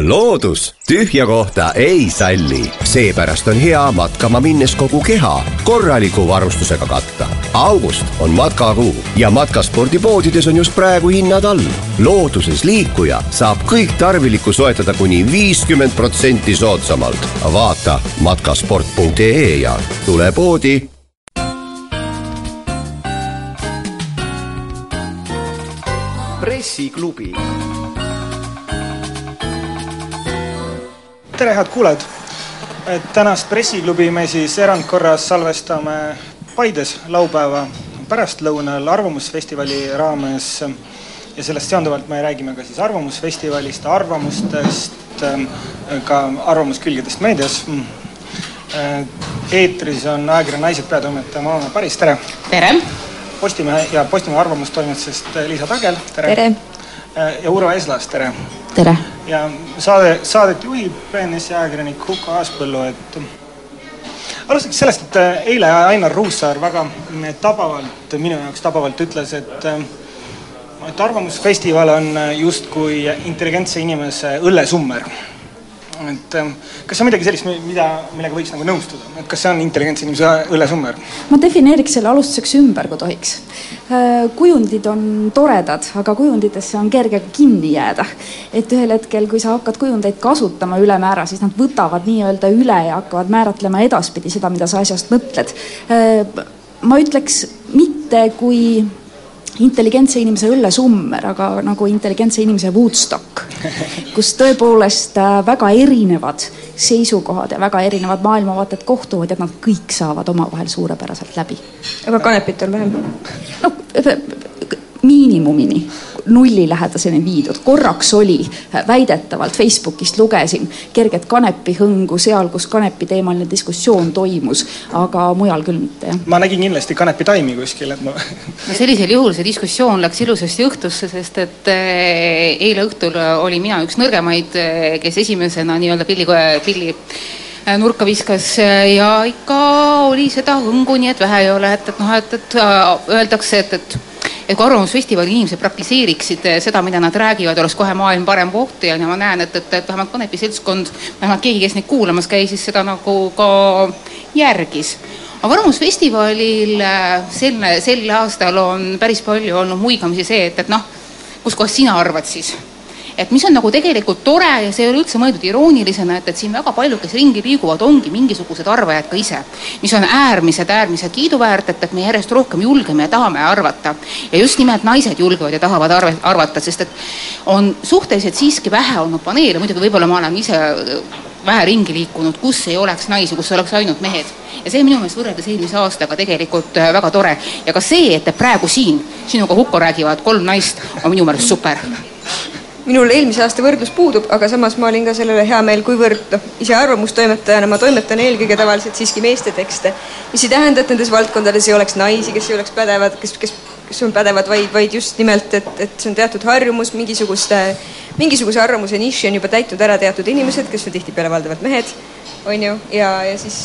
loodus tühja kohta ei salli, seepärast on hea matkama minnes kogu keha korraliku varustusega katta. august on matkakuu ja matkaspordipoodides on just praegu hinnad all. looduses liikuja saab kõik tarvilikku soetada kuni viiskümmend protsenti soodsamalt. vaata matkasport.ee ja tule poodi pressiklubi tere, head kuulajad! tänast pressiklubi me siis erandkorras salvestame Paides laupäeva pärastlõunal Arvamusfestivali raames ja sellest seonduvalt me räägime ka siis Arvamusfestivalist, arvamustest, ka arvamuskülgedest meedias. eetris on ajakirja Naised peatoimetaja Maana Paris, tere! tere! Postimehe ja Postimehe arvamustoimetusest Liisa Tagel, tere, tere.! Ja Urvo Eslas, tere! tere! ja saade, saadet juhib BNS-i ajakirjanik Huko Aaspõllu, et alustaks sellest, et äh, eile Ainar Ruussaar väga tabavalt, minu jaoks tabavalt ütles, et äh, et Arvamusfestival on justkui intelligentse inimese õllesummer. Et kas see on midagi sellist, mida, millega võiks nagu nõustuda, et kas see on intelligentse inimese õllesummer? ma defineeriks selle alustuseks ümber, kui tohiks. kujundid on toredad, aga kujunditesse on kerge kinni jääda. et ühel hetkel, kui sa hakkad kujundeid kasutama ülemäära, siis nad võtavad nii-öelda üle ja hakkavad määratlema edaspidi seda, mida sa asjast mõtled. ma ütleks mitte kui intelligentse inimese õllesummer, aga nagu intelligentse inimese Woodstock, kus tõepoolest väga erinevad seisukohad ja väga erinevad maailmavaated kohtuvad ja nad kõik saavad omavahel suurepäraselt läbi. aga kanepit on vähem? noh, miinimumini nullilähedaseni viidud. korraks oli, väidetavalt Facebookist lugesin kerget kanepihõngu seal, kus kanepi teemaline diskussioon toimus, aga mujal küll mitte, jah. ma nägin kindlasti kanepitaimi kuskil, et ma no sellisel juhul see diskussioon läks ilusasti õhtusse, sest et eh, eile õhtul olin mina üks nõrgemaid, eh, kes esimesena nii-öelda pilli, pilli nurka viskas ja ikka oli seda hõngu, nii et vähe ei ole, et, et noh, et, et öeldakse, et, et et kui Arvamusfestivali inimesed praktiseeriksid seda, mida nad räägivad, oleks kohe maailm parem koht ja ma näen, et, et, et vähemalt Kanepi seltskond, vähemalt keegi, kes neid kuulamas käis, siis seda nagu ka järgis. aga Arvamusfestivalil sel, sel aastal on päris palju olnud muigamisi see, et, et noh, kus kohas sina arvad siis et mis on nagu tegelikult tore ja see ei ole üldse mõeldud iroonilisena, et, et siin väga paljud, kes ringi liiguvad, ongi mingisugused arvajad ka ise. mis on äärmiselt, äärmiselt kiiduväärt, et, et me järjest rohkem julgeme ja tahame arvata. ja just nimelt naised julgevad ja tahavad arve, arvata, sest et on suhteliselt siiski vähe olnud paneele, muidugi võib-olla ma olen ise vähe ringi liikunud, kus ei oleks naisi, kus oleks ainult mehed. ja see minu meelest võrreldes eelmise aastaga tegelikult väga tore. ja ka see, et praegu siin sinuga Huko räägivad kolm naist, on minu meelest super minul eelmise aasta võrdlus puudub, aga samas ma olin ka sellele hea meel, kuivõrd noh, ise arvamustoimetajana ma toimetan eelkõige tavaliselt siiski meeste tekste, mis ei tähenda, et nendes valdkondades ei oleks naisi, kes ei oleks pädevad, kes, kes, kes on pädevad, vaid, vaid just nimelt, et, et see on teatud harjumus, mingisuguste, mingisuguse arvamuse niši on juba täitnud ära teatud inimesed, kes on tihtipeale valdavalt mehed, on ju, ja, ja siis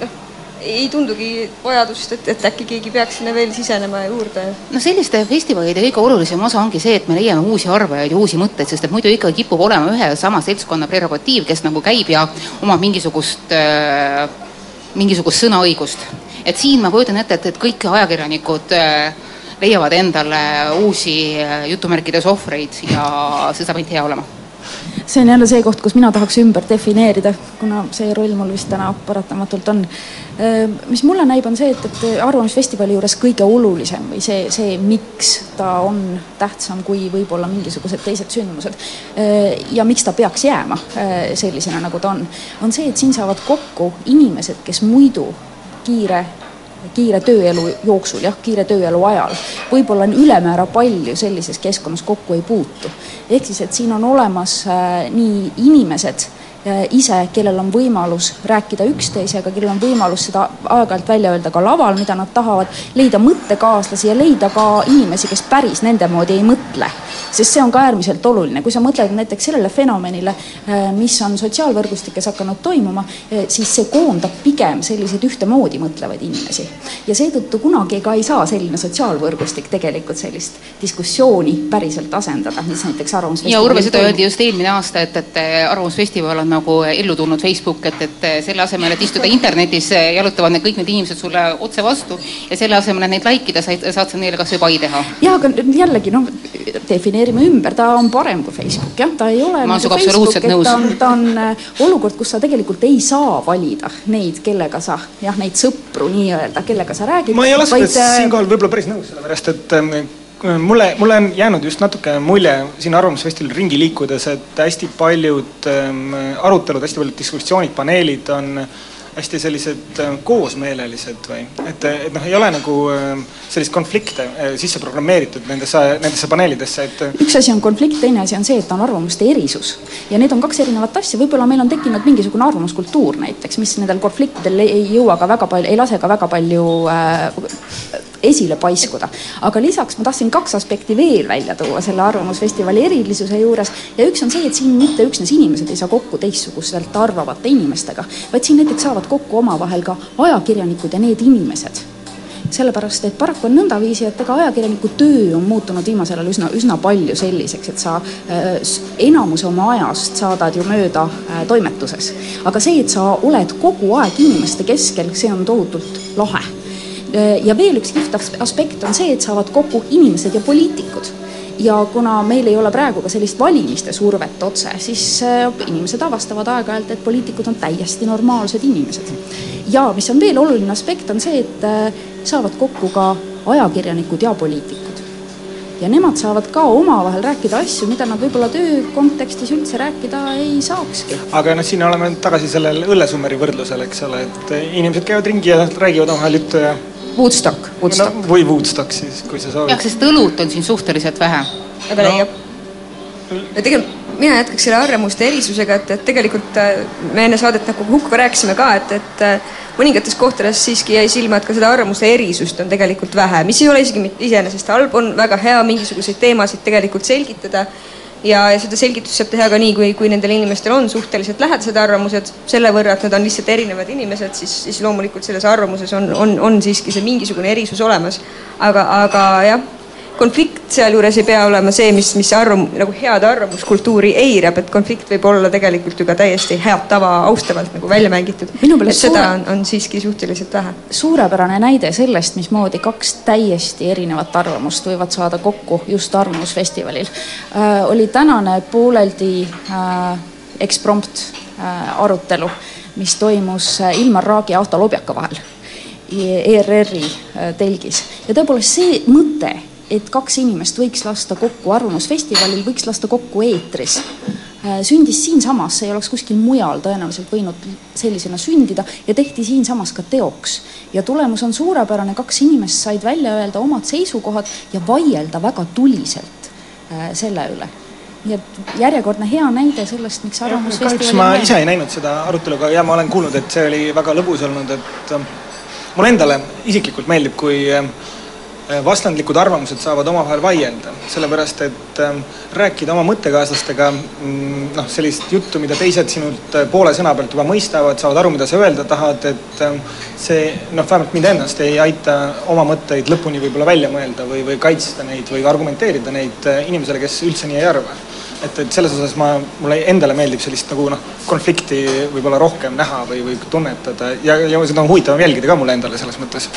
noh ei tundugi vajadust, et, et äkki keegi peaks sinna veel sisenema juurde. no selliste festivalide kõige olulisem osa ongi see, et me leiame uusi arvajaid ja uusi mõtteid, sest et muidu ikkagi kipub olema ühe ja sama seltskonna prerogatiiv, kes nagu käib ja omab mingisugust äh,, mingisugust sõnaõigust. et siin ma kujutan ette, et, et kõik ajakirjanikud äh, leiavad endale uusi äh, jutumärkides ohvreid ja see saab ainult hea olema see on jälle see koht, kus mina tahaks ümber defineerida, kuna see roll mul vist täna paratamatult on. mis mulle näib, on see, et, et Arvamusfestivali juures kõige olulisem või see, see, miks ta on tähtsam kui võib-olla mingisugused teised sündmused ja miks ta peaks jääma sellisena, nagu ta on, on see, et siin saavad kokku inimesed, kes muidu kiire kiire tööelu jooksul, jah, kiire tööelu ajal, võib-olla on ülemäära palju sellises keskkonnas kokku ei puutu. ehk siis, et siin on olemas äh, nii inimesed ise, kellel on võimalus rääkida üksteisega, kellel on võimalus seda aeg-ajalt välja öelda ka laval, mida nad tahavad, leida mõttekaaslasi ja leida ka inimesi, kes päris nende moodi ei mõtle. Sest see on ka äärmiselt oluline, kui sa mõtled näiteks sellele fenomenile, äh, mis on sotsiaalvõrgustikes hakanud toimuma, äh, siis see koondab pigem selliseid ühtemoodi mõtlevaid inimesi. ja seetõttu kunagi ka ei saa selline sotsiaalvõrgustik tegelikult sellist diskussiooni päriselt asendada, mis näiteks Arvamusfestivalil ja Urve, seda öeldi just eelmine aasta, et, et Arvamusfestival on nagu ellu tulnud Facebook, et, et selle asemel, et istuda internetis, jalutavad need kõik need inimesed sulle otse vastu ja selle asemel, et neid like ida, said, saad sa neile kas või pai teha. jah, aga jällegi noh, defineerime ümber, ta on parem kui Facebook, jah, ta ei ole ma olen sinuga absoluutselt nõus. ta on, on äh, olukord, kus sa tegelikult ei saa valida neid, kellega sa jah, neid sõpru nii-öelda, kellega sa räägid. ma ei ole vaid... Äh, siinkohal võib-olla päris nõus, sellepärast et ähm, mulle, mulle on jäänud just natuke mulje siin Arvamusfestivalil ringi liikudes, et hästi paljud ähm, arutelud, hästi paljud diskussioonid, paneelid on äh, hästi sellised äh, koosmeelelised või et, et noh, ei ole nagu äh, sellist konflikte äh, sisse programmeeritud nendesse, nendesse paneelidesse, et üks asi on konflikt, teine asi on see, et on arvamuste erisus. ja need on kaks erinevat asja, võib-olla meil on tekkinud mingisugune arvamuskultuur näiteks, mis nendel konfliktidel ei jõua ka väga palju, ei lase ka väga palju äh, esile paiskuda. aga lisaks ma tahtsin kaks aspekti veel välja tuua selle Arvamusfestivali erilisuse juures ja üks on see, et siin mitte üksnes inimesed ei saa kokku teistsuguselt arvavate inimestega, vaid siin näiteks saavad kokku omavahel ka ajakirjanikud ja need inimesed sellepärast, et paraku on nõndaviisi, et ega ajakirjaniku töö on muutunud viimasel ajal üsna, üsna palju selliseks, et sa äh, enamuse oma ajast saadad ju mööda äh, toimetuses. aga see, et sa oled kogu aeg inimeste keskel, see on tohutult lahe ja veel üks kihvt aspekt on see, et saavad kokku inimesed ja poliitikud ja kuna meil ei ole praegu ka sellist valimiste survet otse, siis äh, inimesed avastavad aeg-ajalt, et poliitikud on täiesti normaalsed inimesed. ja mis on veel oluline aspekt, on see, et äh, saavad kokku ka ajakirjanikud ja poliitikud. ja nemad saavad ka omavahel rääkida asju, mida nad võib-olla töö kontekstis üldse rääkida ei saakski. aga noh, siin oleme tagasi sellel õllesummeri võrdlusel, eks ole, et inimesed käivad ringi ja räägivad omavahel juttu ja Woodstock, Woodstock no,. või Woodstock siis, kui sa soovid. jah, sest õlut on siin suhteliselt vähe. väga no. leiab. ja tegelikult mina jätkaks selle arvamuste erisusega, et, et tegelikult äh, me enne saadet nagu Hukuga rääkisime ka, et, et äh, mõningates kohtades siiski jäi silma, et ka seda arvamuste erisust on tegelikult vähe, mis ei ole isegi iseenesest halb, on väga hea mingisuguseid teemasid tegelikult selgitada ja, ja seda selgitust saab teha ka nii, kui, kui nendel inimestel on suhteliselt lähedased arvamused, selle võrra, et nad on lihtsalt erinevad inimesed, siis, siis loomulikult selles arvamuses on, on, on siiski see mingisugune erisus olemas. aga, aga jah konflikt sealjuures ei pea olema see, mis, mis arvam-, nagu head arvamuskultuuri eirab, et konflikt võib olla tegelikult ju ka täiesti head tava austavalt nagu välja mängitud. et seda on, on siiski suhteliselt vähe. suurepärane näide sellest, mismoodi kaks täiesti erinevat arvamust võivad saada kokku just Arvamusfestivalil äh,, oli tänane pooleldi äh, eksprompt äh, arutelu, mis toimus äh, Ilmar Raagi ja Ahto Lobjaka vahel ERR-i äh, telgis ja tõepoolest see mõte et kaks inimest võiks lasta kokku Arvamusfestivalil, võiks lasta kokku eetris, äh, sündis siinsamas, see ei oleks kuskil mujal tõenäoliselt võinud sellisena sündida ja tehti siinsamas ka teoks. ja tulemus on suurepärane, kaks inimest said välja öelda omad seisukohad ja vaielda väga tuliselt äh, selle üle. Nii et järjekordne hea näide sellest, miks Arvamusfestival ma ise ei näinud seda arutelu, aga ja ma olen kuulnud, et see oli väga lõbus olnud, et äh, mulle endale isiklikult meeldib, kui Äh, vastandlikud arvamused saavad omavahel vaielda, sellepärast et ähm, rääkida oma mõttekaaslastega mm, noh, sellist juttu, mida teised sinult äh, poole sõna pealt juba mõistavad, saavad aru, mida sa öelda tahad, et ähm, see noh, vähemalt mind ennast ei aita oma mõtteid lõpuni võib-olla välja mõelda või, või kaitsta neid või argumenteerida neid äh, inimesele, kes üldse nii ei arva et, et selles osas ma, mulle endale meeldib sellist nagu noh, konflikti võib-olla rohkem näha või, või tunnetada ja, ja seda on huvitavam jälgida ka mulle endale selles mõttes.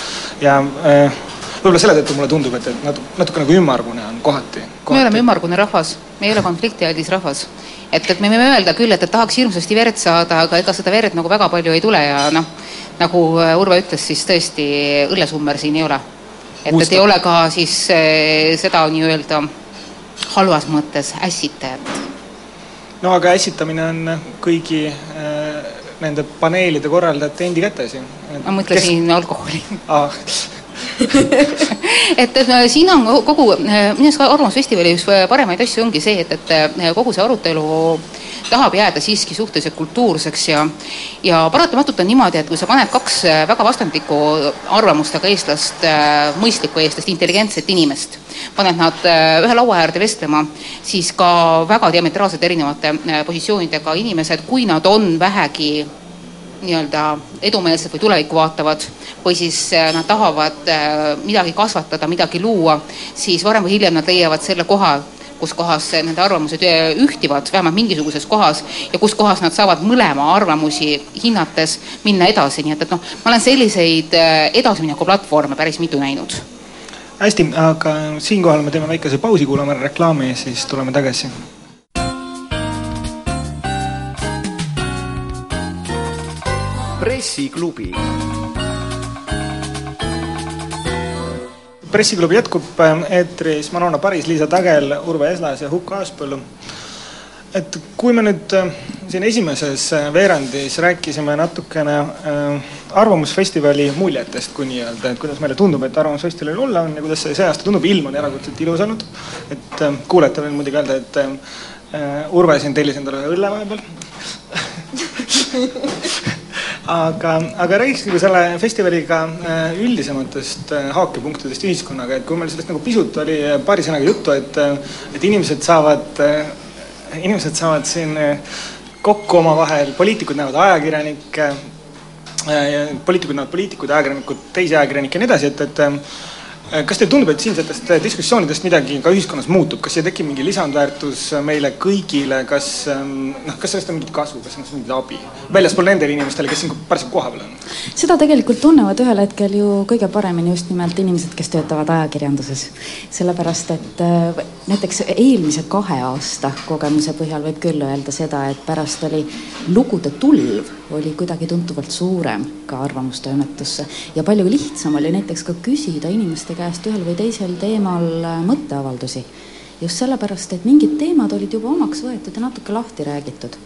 ja äh, võib-olla selle tõttu mulle tundub, et, et natuke, natuke nagu ümmargune on kohati, kohati.. me oleme ümmargune rahvas, me ei ole konfliktialdis rahvas. et, et me võime öelda küll, et, et tahaks hirmsasti verd saada, aga ega seda verd nagu väga palju ei tule ja noh, nagu äh, Urve ütles, siis tõesti õllesummer siin ei ole. et, et ei ole ka siis äh, seda nii-öelda halvas mõttes ässitajat. no aga ässitamine on kõigi äh, nende paneelide korraldajate endi kätes ju. ma mõtlesin Kes... alkoholi ah et, et siin on kogu, minu arust Arvamusfestivali üks paremaid asju ongi see, et, et kogu see arutelu tahab jääda siiski suhteliselt kultuurseks ja ja paratamatult on niimoodi, et kui sa paned kaks väga vastandlikku arvamustega eestlast, mõistlikku eestlast, intelligentset inimest, paned nad ühe laua äärde vestlema, siis ka väga diametraalselt erinevate positsioonidega inimesed, kui nad on vähegi nii-öelda edumeelsed või tulevikku vaatavad või siis äh, nad tahavad äh, midagi kasvatada, midagi luua, siis varem või hiljem nad leiavad selle koha, kus kohas nende arvamused äh, ühtivad, vähemalt mingisuguses kohas, ja kus kohas nad saavad mõlema arvamusi hinnates minna edasi, nii et, et noh, ma olen selliseid edasimineku platvorme päris mitu näinud. hästi, aga siinkohal me teeme väikese pausi, kuulame reklaami ja siis tuleme tagasi pressiklubi. Pressiklubi jätkub ähm, eetris Manona Paris, Liisa Tagel, Urve Eslas ja Hukk Aaspõllu. et kui me nüüd äh, siin esimeses äh, veerandis rääkisime natukene äh, Arvamusfestivali muljetest, kui nii-öelda, et kuidas meile tundub, et Arvamusfestivalil olla on ja kuidas see see aasta tundub, ilm on erakordselt ilus olnud. et kuulajatele võin muidugi öelda, et Urve siin tellis endale ühe õlle vahepeal aga, aga räägiks nagu selle festivaliga äh, üldisematest äh, haakepunktidest ühiskonnaga, et kui meil sellest nagu pisut oli äh, paari sõnaga juttu, et, et inimesed saavad, inimesed saavad siin kokku omavahel, poliitikud näevad ajakirjanikke, poliitikud näevad poliitikuid, ajakirjanikud teisi ajakirjanikke ja nii edasi, et, et kas teile tundub, et siinsetest äh, diskussioonidest midagi ka ühiskonnas muutub, kas siia tekib mingi lisandväärtus äh, meile kõigile, kas ähm, noh, kas sellest on mingit kasu, kas sellest on mingit abi? Väljaspool nendele inimestele, kes siin parasjagu kohapeal on? seda tegelikult tunnevad ühel hetkel ju kõige paremini just nimelt inimesed, kes töötavad ajakirjanduses. sellepärast, et näiteks eelmise kahe aasta kogemuse põhjal võib küll öelda seda, et pärast oli lugude tulv oli kuidagi tuntuvalt suurem ka arvamustoimetusse. Ja palju lihtsam oli näiteks ka küsida inimeste käest ühel või teisel teemal äh, mõtteavaldusi. just sellepärast, et mingid teemad olid juba omaks võetud ja natuke lahti räägitud.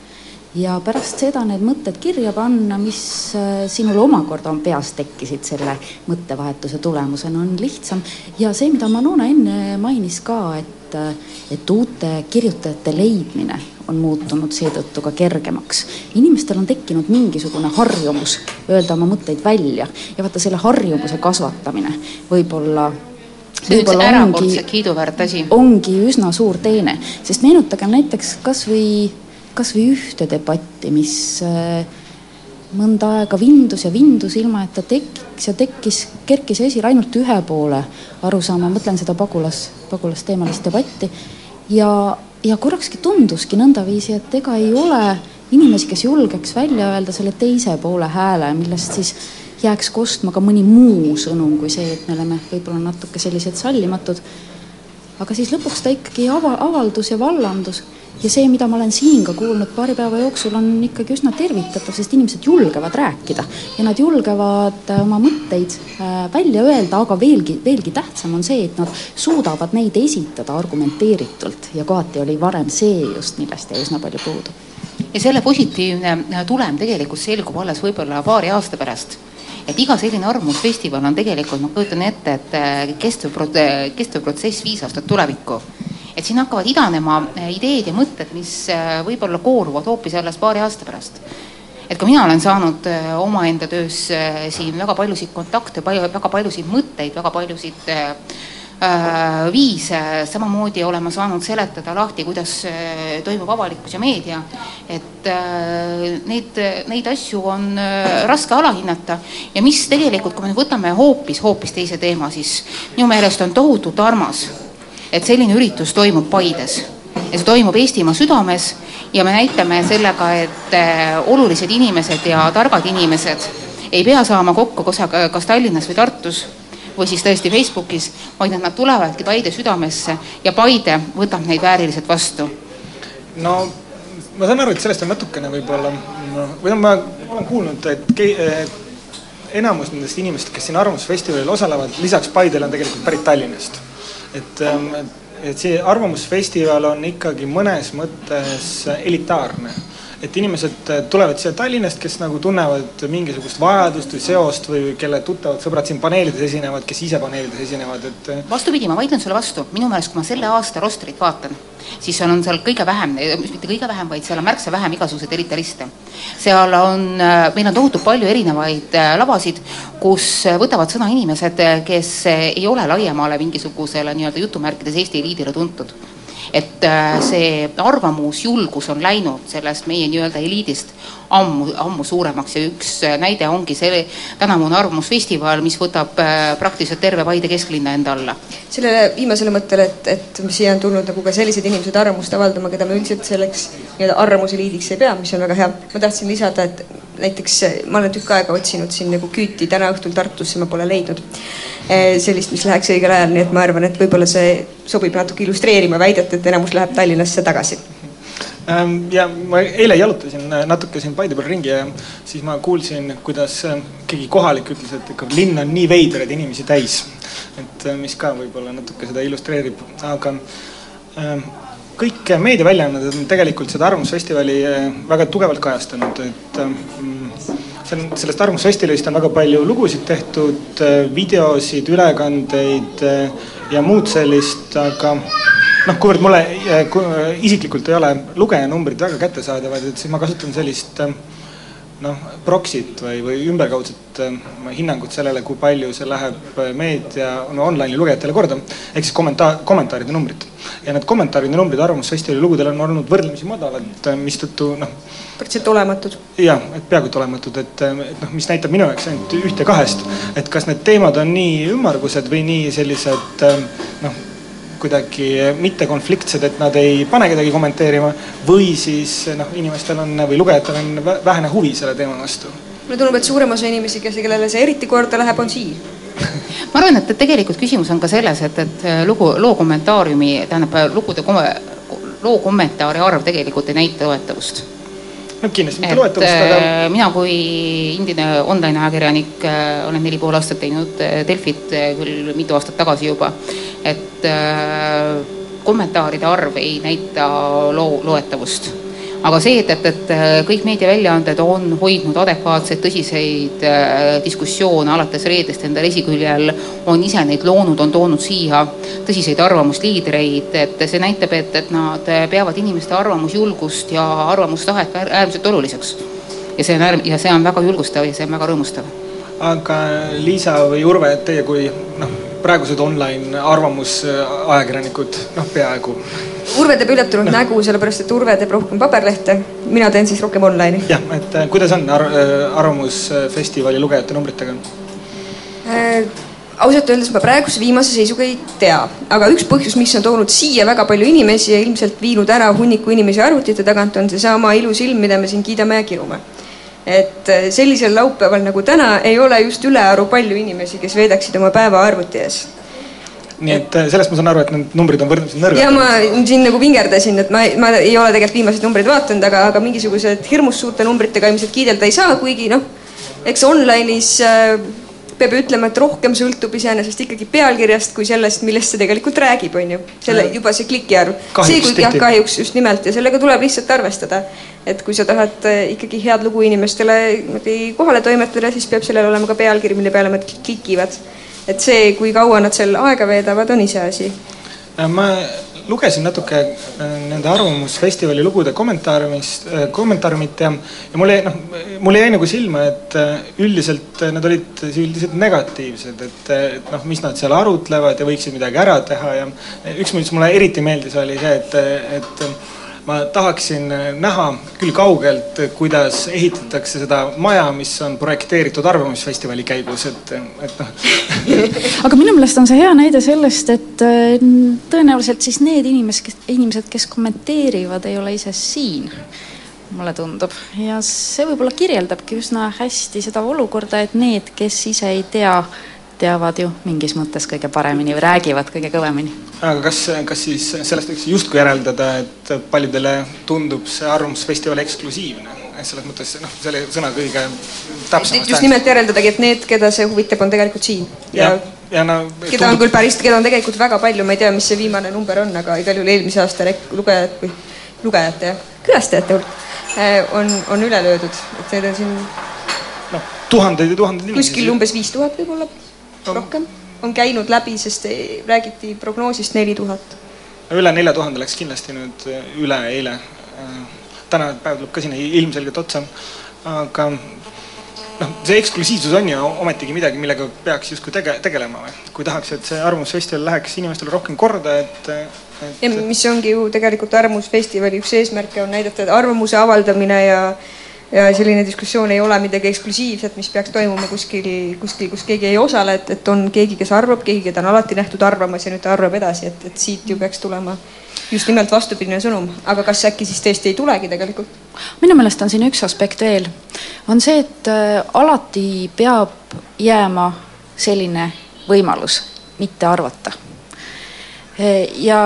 ja pärast seda need mõtted kirja panna, mis äh, sinul omakorda on peas tekkisid selle mõttevahetuse tulemusena, on lihtsam. ja see, mida Manona enne mainis ka, et, äh, et uute kirjutajate leidmine on muutunud seetõttu ka kergemaks. inimestel on tekkinud mingisugune harjumus öelda oma mõtteid välja. Ja vaata, selle harjumuse kasvatamine võib-olla võib-olla ongi, ongi üsna suur teene, sest meenutagem näiteks kas või, kas või ühte debatti, mis äh, mõnda aega vindus ja vindus, ilma et ta tekiks ja tekkis, kerkis esile ainult ühe poole arusaama, mõtlen seda pagulas, pagulasteemalist debatti. Ja ja korrakski tunduski nõndaviisi, et ega ei ole inimesi, kes julgeks välja öelda selle teise poole hääle, millest siis jääks kostma ka mõni muu sõnum kui see, et me oleme võib-olla natuke sellised sallimatud. Aga siis lõpuks ta ikkagi ava-, avaldus ja vallandus. Ja see, mida ma olen siin ka kuulnud paari päeva jooksul, on ikkagi üsna tervitatav, sest inimesed julgevad rääkida. Ja nad julgevad äh, oma mõtteid äh, välja öelda, aga veelgi, veelgi tähtsam on see, et nad suudavad neid esitada argumenteeritult. Ja kohati oli varem see just, millest jäi üsna palju puudu. ja selle positiivne äh, tulem tegelikult selgub alles võib-olla paari aasta pärast et iga selline arvamusfestival on tegelikult, ma kujutan ette, et kestev, kestev protsess viis aastat tulevikku et siin hakkavad idanema eh, ideed ja mõtted, mis võib-olla kooruvad hoopis alles paari aasta pärast. et ka mina olen saanud omaenda töös siin väga paljusid kontakte, palju, väga paljusid mõtteid, väga paljusid viise, samamoodi olen ma saanud seletada lahti, kuidas toimub avalikkus ja meedia, et neid, neid asju on raske alahinnata. Ja mis tegelikult, kui me võtame hoopis, hoopis teise teema, siis minu meelest on tohutult armas et selline üritus toimub Paides. Ja see toimub Eestimaa südames ja me näitame sellega, et äh, olulised inimesed ja targad inimesed ei pea saama kokku kas Tallinnas või Tartus või siis tõesti Facebookis, vaid et nad tulevadki Paide südamesse ja Paide võtab neid vääriliselt vastu. no ma saan aru, et sellest on natukene võib-olla, või noh, ma olen kuulnud, et enamus nendest inimestest, kes siin Arvamusfestivalil osalevad, lisaks Paidele on tegelikult pärit Tallinnast et, et see Arvamusfestival on ikkagi mõnes mõttes elitaarne. Et inimesed äh, tulevad siia Tallinnast, kes nagu tunnevad mingisugust vajadust või seost või kelle tuttavad sõbrad siin paneelides esinevad, kes ise paneelides esinevad, et äh, vastupidi, ma vaidlen sulle vastu, minu meelest, kui ma selle aasta rostrit vaatan, siis seal on seal kõige vähem, mitte kõige vähem, vaid seal on märksa vähem igasuguseid elitariste. seal on, meil on tohutult palju erinevaid lavasid, kus võtavad sõna inimesed, kes ei ole laiemale mingisugusele nii-öelda jutumärkides Eesti eliidile tuntud et äh, see arvamusjulgus on läinud sellest meie nii-öelda eliidist ammu, ammu suuremaks ja üks äh, näide ongi see tänavune Arvamusfestival, mis võtab äh, praktiliselt terve Paide kesklinna enda alla. sellele viimasele mõttele, et, et siia on tulnud nagu ka sellised inimesed arvamust avaldama, keda me üldiselt selleks nii-öelda arvamuseliidiks ei pea, mis on väga hea. ma tahtsin lisada, et näiteks ma olen tükk aega otsinud siin nagu küüti, täna õhtul Tartusse ma pole leidnud Eh, sellist, mis läheks õigel ajal, nii et ma arvan, et võib-olla see sobib natuke illustreerima väidet, et enamus läheb Tallinnasse tagasi ähm, ja ma eile jalutasin äh, natuke siin Paide peal ringi ja siis ma kuulsin, kuidas äh, keegi kohalik ütles, et ikka linn on nii veidraid inimesi täis. et äh, mis ka võib-olla natuke seda illustreerib, aga ähm, kõik meediaväljaanded on tegelikult seda Arvamusfestivali väga tugevalt kajastanud, et ähm, see on, sellest Arvamusfestivalist on väga palju lugusid tehtud, videosid, ülekandeid eh, ja muud sellist, aga noh, kuivõrd mulle eh, isiklikult ei ole lugejanumbrid väga kättesaadavad, et siis ma kasutan sellist äh, noh, proxy't või, või ümberkaudset äh, hinnangut sellele, kui palju see läheb äh, meedia no, online'i lugejatele korda, ehk siis kommentaar, kommentaaride numbrid. ja need kommentaaride numbrid Arvamusfestivali lugudel on olnud võrdlemisi madalad, äh, mistõttu noh. praktiliselt olematud. jah, et peaaegu et olematud, et, et noh, mis näitab minu jaoks ainult ühte kahest, et kas need teemad on nii ümmargused või nii sellised noh kuidagi mittekonfliktsed, et nad ei pane kedagi kommenteerima või siis noh, inimestel on või lugejatel on vähene huvi selle teema vastu. mulle tundub, et suurem osa inimesi, kes, kellele see eriti korda läheb, on siin. Ma arvan, et, tegelikult küsimus on ka selles, et, et lugu, loo kommentaariumi, tähendab lugude, loo kommentaari arv tegelikult ei näita loetavust. No kindlasti mitte loetavust, aga äh, mina kui endine online ajakirjanik äh, olen neli pool aastat teinud äh, Delfit küll mitu aastat tagasi juba, et kommentaaride arv ei näita loo loetavust aga see, et, et, et äh, kõik meediaväljaanded on hoidnud adekvaatseid tõsiseid äh, diskussioone alates reedest endal esiküljel, on ise neid loonud, on toonud siia tõsiseid arvamusliidreid, et see näitab, et, et nad peavad inimeste arvamusjulgust ja arvamustahet äärmiselt oluliseks. ja see on äärm-, ja see on väga julgustav ja see on väga rõõmustav. aga Liisa või Urve, teie kui noh, praegused online arvamusajakirjanikud, noh peaaegu Urve teeb üllatunud no. nägu, sellepärast et Urve teeb rohkem paberlehte, mina teen siis rohkem online'i. jah, et äh, kuidas on ar äh, Arvamusfestivali lugejate numbritega äh,? ausalt öeldes ma praeguse viimase seisuga ei tea, aga üks põhjus, mis on toonud siia väga palju inimesi ja ilmselt viinud ära hunniku inimesi arvutite tagant, on seesama ilus ilm, mida me siin kiidame ja kirume. Et äh, sellisel laupäeval nagu täna ei ole just ülearu palju inimesi, kes veedaksid oma päeva arvuti ees nii et äh, sellest ma saan aru, et need numbrid on võrdlemisi nõrgad. ja ma siin nagu vingerdasin, et ma, ma ei ole tegelikult viimaseid numbreid vaadanud, aga, aga mingisugused hirmus suurte numbritega ilmselt kiidelda ei saa, kuigi noh, eks online'is äh, peab ütlema, et rohkem sõltub iseenesest ikkagi pealkirjast kui sellest, millest see tegelikult räägib, on ju. selle, juba see kliki arv. see, kui jah, kahjuks just nimelt ja sellega tuleb lihtsalt arvestada. et kui sa tahad äh, ikkagi head lugu inimestele niimoodi kohale toimetada, siis peab sellel olema ka pealkiri, mille peale nad klikivad et see, kui kaua nad seal aega veedavad, on iseasi. Ma lugesin natuke äh, nende Arvamusfestivali lugude kommentaariumist, äh, kommentaariumit ja, ja mulle, noh, mulle jäi nagu silma, et üldiselt nad olid üldiselt negatiivsed, et, et noh, mis nad seal arutlevad ja võiksid midagi ära teha ja üks, mis mulle eriti meeldis, oli see, et, et ma tahaksin näha küll kaugelt, kuidas ehitatakse seda maja, mis on projekteeritud Arvamusfestivali käigus, et, et noh aga minu meelest on see hea näide sellest, et äh, tõenäoliselt siis need inimesed, kes, inimesed, kes kommenteerivad, ei ole ise siin mulle tundub. ja see võib-olla kirjeldabki üsna hästi seda olukorda, et need, kes ise ei tea, teavad ju mingis mõttes kõige paremini või räägivad kõige kõvemini. aga kas, kas siis sellest võiks justkui järeldada, et paljudele tundub see Arvamusfestival eksklusiivne? selles mõttes noh, selle sõna kõige täpsemast just nimelt järeldadagi, et need, keda see huvitab, on tegelikult siin. ja, ja no keda tundub... on küll päris, keda on tegelikult väga palju, ma ei tea, mis see viimane number on, aga igal juhul eelmise aasta rek-, lugejad või lugejate ja külastajate hulk on, on üle löödud, et need on siin noh, tuhandeid ja tuhandeid inimesi. kuskil umbes viis tuhat võib-olla no., rohkem on käinud läbi, sest räägiti prognoosist neli tuhat. üle nelja tuhande läks kindlasti nüüd üle eile. tänane päev tuleb ka sinna ilmselgelt otsa, aga noh, see eksklusiivsus on ju ometigi midagi, millega peaks justkui tege-, tegelema või? kui tahaks, et see Arvamusfestival läheks inimestele rohkem korda, et, et ja mis ongi ju tegelikult Arvamusfestivali üks eesmärke, on näidata, arvamuse avaldamine ja ja selline diskussioon ei ole midagi eksklusiivset, mis peaks toimuma kuskil, kuskil, kus keegi ei osale, et, et on keegi, kes arvab, keegi, keda on alati nähtud arvamas ja nüüd ta arvab edasi, et, et siit ju peaks tulema just nimelt vastupidine sõnum, aga kas äkki siis tõesti ei tulegi tegelikult? minu meelest on siin üks aspekt veel, on see, et äh, alati peab jääma selline võimalus mitte arvata. Äh, ja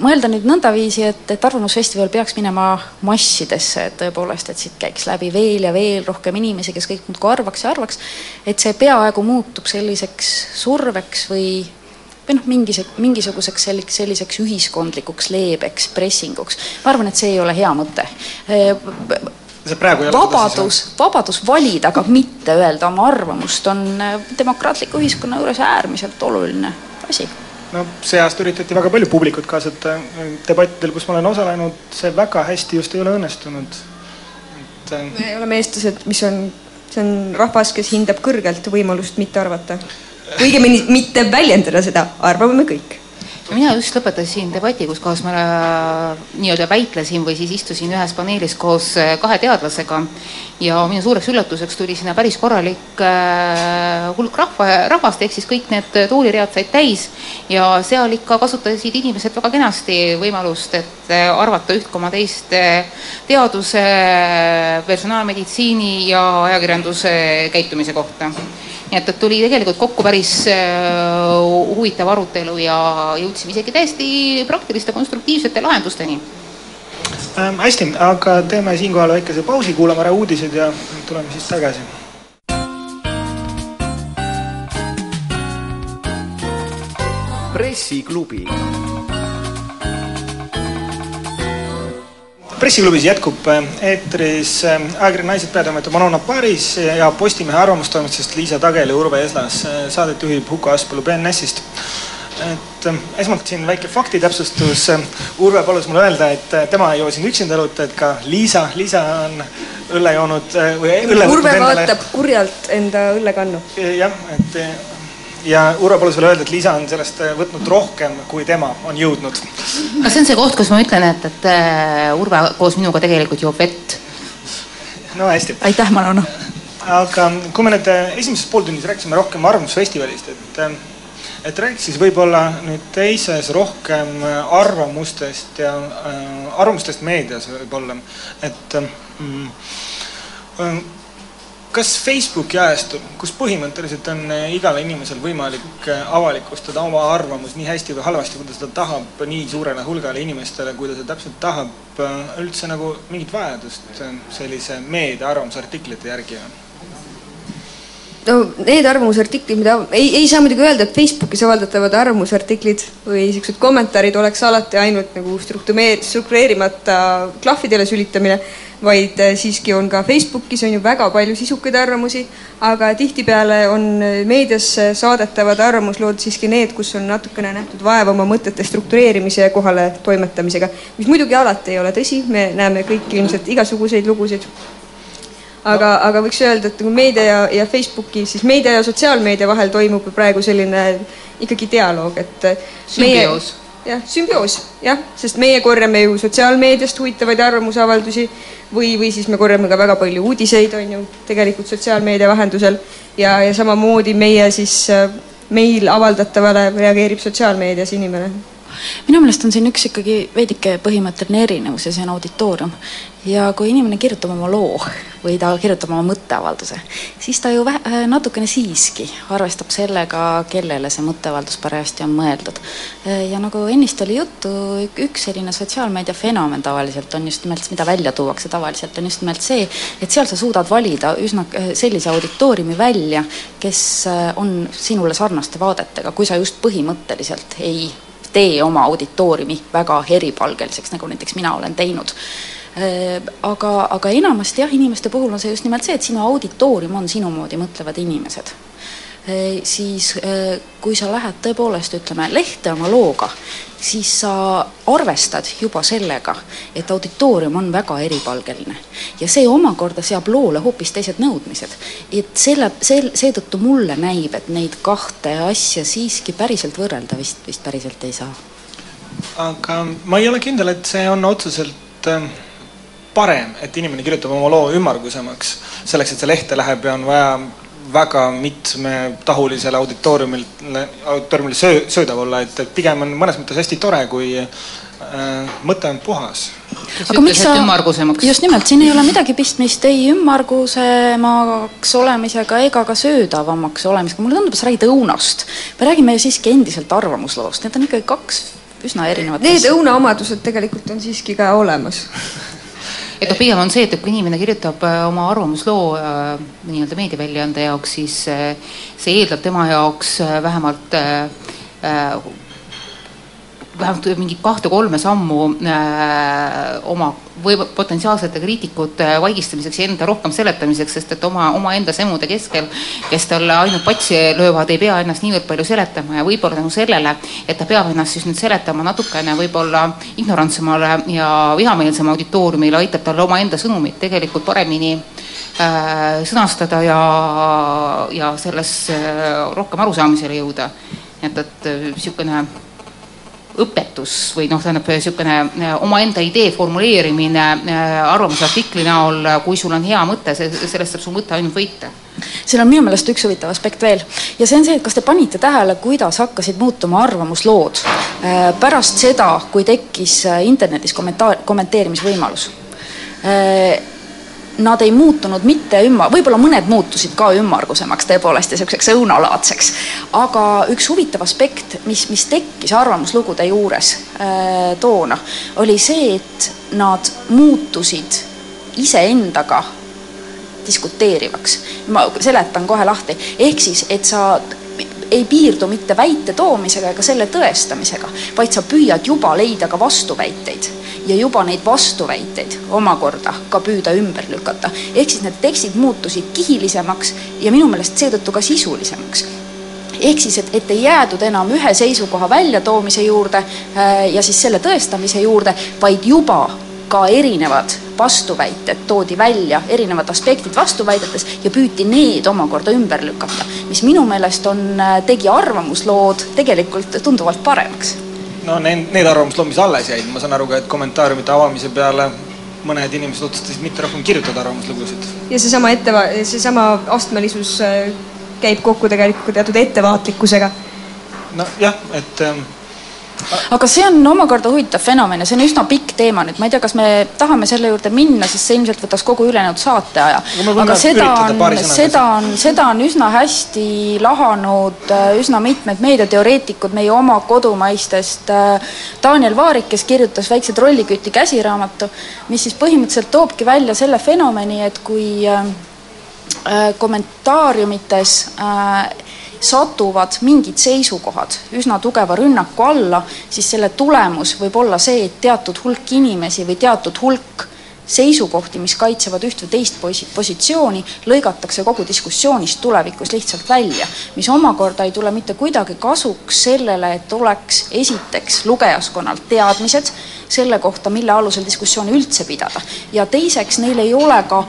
mõelda nüüd nõndaviisi, et, et Arvamusfestival peaks minema massidesse, et tõepoolest, et siit käiks läbi veel ja veel rohkem inimesi, kes kõik muudkui arvaks ja arvaks, et see peaaegu muutub selliseks surveks või või noh, mingis, mingisuguseks selliseks, selliseks ühiskondlikuks leebeks pressinguks. ma arvan, et see ei ole hea mõte. ole vabadus, vabadus valida, aga mitte öelda oma arvamust, on demokraatliku ühiskonna juures äärmiselt oluline asi no see aasta üritati väga palju publikut kaasata debattidel, kus ma olen osalenud, see väga hästi just ei ole õnnestunud. et äh, me oleme eestlased, mis on, see on rahvas, kes hindab kõrgelt võimalust mitte arvata õigemini mitte väljendada seda, arvame me kõik mina just lõpetasin debati, kus kohas ma äh, nii-öelda väitlesin või siis istusin ühes paneelis koos äh, kahe teadlasega. Ja minu suureks üllatuseks tuli sinna päris korralik äh, hulk rahva, rahvast, ehk siis kõik need tooliread said täis. Ja seal ikka kasutasid inimesed väga kenasti võimalust, et arvata üht koma teist teaduse, personaalmeditsiini ja ajakirjanduse käitumise kohta nii et, et tuli tegelikult kokku päris äh, huvitav arutelu ja jõudsime isegi täiesti praktiliste konstruktiivsete lahendusteni ähm,. hästi, aga teeme siinkohal väikese pausi, kuulame ära uudised ja tuleme siis tagasi. pressiklubi pressiklubis jätkub äh, eetris äh, ajakirja Naised peatoimetaja Manona Paris ja Postimehe arvamustoimetusest Liisa Tagel ja Urve Eslas. Äh, saadet juhib Huko Aspalu BNS-ist. et esmalt siin väike faktitäpsustus. Urve palus mulle öelda, et tema ei joo siin üksinda õlut, et ka Liisa, Liisa on õlle joonud või õlle Urve vaatab kurjalt enda õllekannu. jah, et ja Urvo palus veel öelda, et Liisa on sellest äh, võtnud rohkem, kui tema on jõudnud. kas see on see koht, kus ma ütlen, et, et äh, Urve koos minuga tegelikult joob vett? no hästi. aitäh, Manona. aga kui me nüüd äh, esimeses pooltunnis rääkisime rohkem Arvamusfestivalist, et et räägiks siis võib-olla nüüd teises rohkem arvamustest ja äh, arvamustest meedias võib-olla, et mm, kas Facebooki ajastul, kus põhimõtteliselt on eh, igal inimesel võimalik eh, avalikustada oma arvamus nii hästi või halvasti, kui ta seda tahab, nii suurele hulgale inimestele, kui ta seda täpselt tahab, eh, üldse nagu mingit vajadust sellise meedia arvamusartiklite järgi on? No need arvamusartiklid, mida ei, ei saa muidugi öelda, et Facebookis avaldatavad arvamusartiklid või niisugused kommentaarid oleks alati ainult nagu struktureerimata klahvidele sülitamine vaid äh, siiski on ka Facebookis on ju väga palju sisukaid arvamusi, aga tihtipeale on äh, meediasse saadetavad arvamuslood siiski need, kus on natukene nähtud vaeva oma mõtete struktureerimise ja kohale toimetamisega, mis muidugi alati ei ole tõsi, me näeme kõik ilmselt igasuguseid lugusid aga no., aga võiks öelda, et nagu meedia ja, ja Facebooki, siis meedia ja sotsiaalmeedia vahel toimub praegu selline ikkagi dialoog, et sümbioos jah, sümbioos, jah, sest meie korjame ju sotsiaalmeediast huvitavaid arvamusavaldusi või, või siis me korjame ka väga palju uudiseid, on ju, tegelikult sotsiaalmeedia vahendusel ja, ja samamoodi meie siis, äh, meil avaldatavale reageerib sotsiaalmeedias inimene minu meelest on siin üks ikkagi veidike põhimõtteline erinevus ja see on auditoorium. ja kui inimene kirjutab oma loo või ta kirjutab oma mõtteavalduse, siis ta ju vä-, äh, natukene siiski arvestab sellega, kellele see mõtteavaldus parajasti on mõeldud. Äh, ja nagu ennist oli juttu, üks selline sotsiaalmeedia fenomen tavaliselt on just nimelt, mida välja tuuakse tavaliselt, on just nimelt see, et seal sa suudad valida üsna äh, sellise auditooriumi välja, kes on sinule sarnaste vaadetega, kui sa just põhimõtteliselt ei tee oma auditooriumi väga eripalgeliseks, nagu näiteks mina olen teinud. Aga, aga enamasti jah, inimeste puhul on see just nimelt see, et sinu auditoorium on sinu moodi mõtlevad inimesed siis kui sa lähed tõepoolest, ütleme, lehte oma looga, siis sa arvestad juba sellega, et auditoorium on väga eripalgeline. ja see omakorda seab loole hoopis teised nõudmised. et selle, see, seetõttu mulle näib, et neid kahte asja siiski päriselt võrrelda vist, vist päriselt ei saa. aga ma ei ole kindel, et see on otseselt ähm, parem, et inimene kirjutab oma loo ümmargusemaks, selleks, et see lehte läheb ja on vaja väga mitmetahulisele auditooriumile, auditooriumile söö, söödav olla, et, et pigem on mõnes mõttes hästi tore, kui äh, mõte on puhas. aga miks sa, just nimelt, siin ei ole midagi pistmist ei ümmargusemaks olemisega ega ka söödavamaks olemisega, mulle tundub, sa räägid õunast. me räägime siiski endiselt arvamusloost, need on ikkagi kaks üsna erinevat Need õunaomadused tegelikult on siiski ka olemas et noh, pigem on see, et kui inimene kirjutab äh, oma arvamusloo äh, nii-öelda meediaväljaande jaoks, siis äh, see eeldab tema jaoks vähemalt vähemalt mingit kahte-kolme sammu äh, oma või potentsiaalsete kriitikute vaigistamiseks ja enda rohkem seletamiseks, sest et oma, omaenda semude keskel, kes talle ainult patsi löövad, ei pea ennast niivõrd palju seletama ja võib-olla tänu sellele, et ta peab ennast siis nüüd seletama natukene võib-olla ignorantsemale ja vihameelsema auditooriumile, aitab talle omaenda sõnumit tegelikult paremini äh, sõnastada ja, ja selles äh, rohkem arusaamisele jõuda. et, et niisugune äh, õpetus või noh, tähendab niisugune äh, omaenda idee formuleerimine äh, arvamusartikli näol, kui sul on hea mõte, sellest saab su mõte ainult võita. Siin on minu meelest üks huvitav aspekt veel. Ja see on see, et kas te panite tähele, kuidas hakkasid muutuma arvamuslood pärast seda, kui tekkis internetis kommentaar, kommenteerimisvõimalus nad ei muutunud mitte ümma-, võib-olla mõned muutusid ka ümmargusemaks tõepoolest ja niisuguseks õunalaadseks, aga üks huvitav aspekt, mis, mis tekkis arvamuslugude juures äh, toona, oli see, et nad muutusid iseendaga diskuteerivaks. ma seletan kohe lahti, ehk siis, et sa ei piirdu mitte väite toomisega ega selle tõestamisega, vaid sa püüad juba leida ka vastuväiteid ja juba neid vastuväiteid omakorda ka püüda ümber lükata. ehk siis need tekstid muutusid kihilisemaks ja minu meelest seetõttu ka sisulisemaks ehk siis, et, et ei jäädud enam ühe seisukoha väljatoomise juurde äh, ja siis selle tõestamise juurde, vaid juba ka erinevad vastuväited toodi välja, erinevad aspektid vastuväidetes ja püüti need omakorda ümber lükata, mis minu meelest on, äh, tegi arvamuslood tegelikult tunduvalt paremaks no need, need arvamuslood, mis alles jäid, ma saan aru ka, et kommentaariumite avamise peale mõned inimesed otsustasid mitte rohkem kirjutada arvamuslugusid. ja seesama ette, seesama astmelisus äh, käib kokku tegelikult teatud ettevaatlikkusega. nojah, et ähm, aga see on omakorda huvitav fenomen ja see on üsna pikk teema nüüd, ma ei tea, kas me tahame selle juurde minna, sest see ilmselt võtaks kogu ülejäänud saateaja. aga seda on, seda on, seda on üsna hästi lahanud äh, üsna mitmed meediateoreetikud meie oma kodumaistest. Äh, Daniel Vaarik, kes kirjutas Väikse trolliküti käsiraamatu, mis siis põhimõtteliselt toobki välja selle fenomeni, et kui äh, kommentaariumites äh, satuvad mingid seisukohad üsna tugeva rünnaku alla, siis selle tulemus võib olla see, et teatud hulk inimesi või teatud hulk seisukohti, mis kaitsevad üht või teist posi-, positsiooni, lõigatakse kogu diskussioonist tulevikus lihtsalt välja, mis omakorda ei tule mitte kuidagi kasuks sellele, et oleks esiteks lugejaskonnal teadmised selle kohta, mille alusel diskussiooni üldse pidada, ja teiseks, neil ei ole ka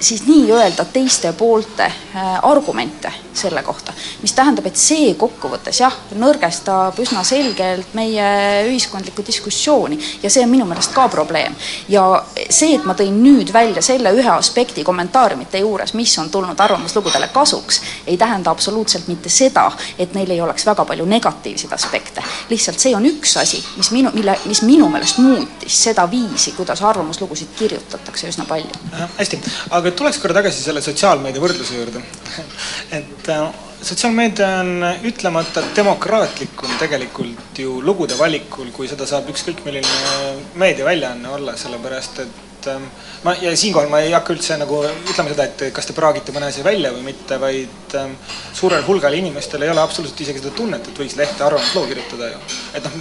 siis nii-öelda teiste poolte äh, argumente selle kohta, mis tähendab, et see kokkuvõttes jah, nõrgestab üsna selgelt meie ühiskondlikku diskussiooni ja see on minu meelest ka probleem. ja see, et ma tõin nüüd välja selle ühe aspekti kommentaariumite juures, mis on tulnud arvamuslugudele kasuks, ei tähenda absoluutselt mitte seda, et neil ei oleks väga palju negatiivseid aspekte. lihtsalt see on üks asi, mis minu, mille, mis minu meelest muutis seda viisi, kuidas arvamuslugusid kirjutatakse üsna palju. hästi, aga aga tuleks korra tagasi selle sotsiaalmeedia võrdluse juurde. et äh, sotsiaalmeedia on ütlemata demokraatlikum tegelikult ju lugude valikul, kui seda saab ükskõik milline meediaväljaanne olla, sellepärast et ähm, ma ja siinkohal ma ei hakka üldse nagu ütlema seda, et kas te praagite mõne asja välja või mitte, vaid ähm, suurel hulgal inimestel ei ole absoluutselt isegi seda tunnet, et võiks lehte arvamusloo kirjutada ju. et noh,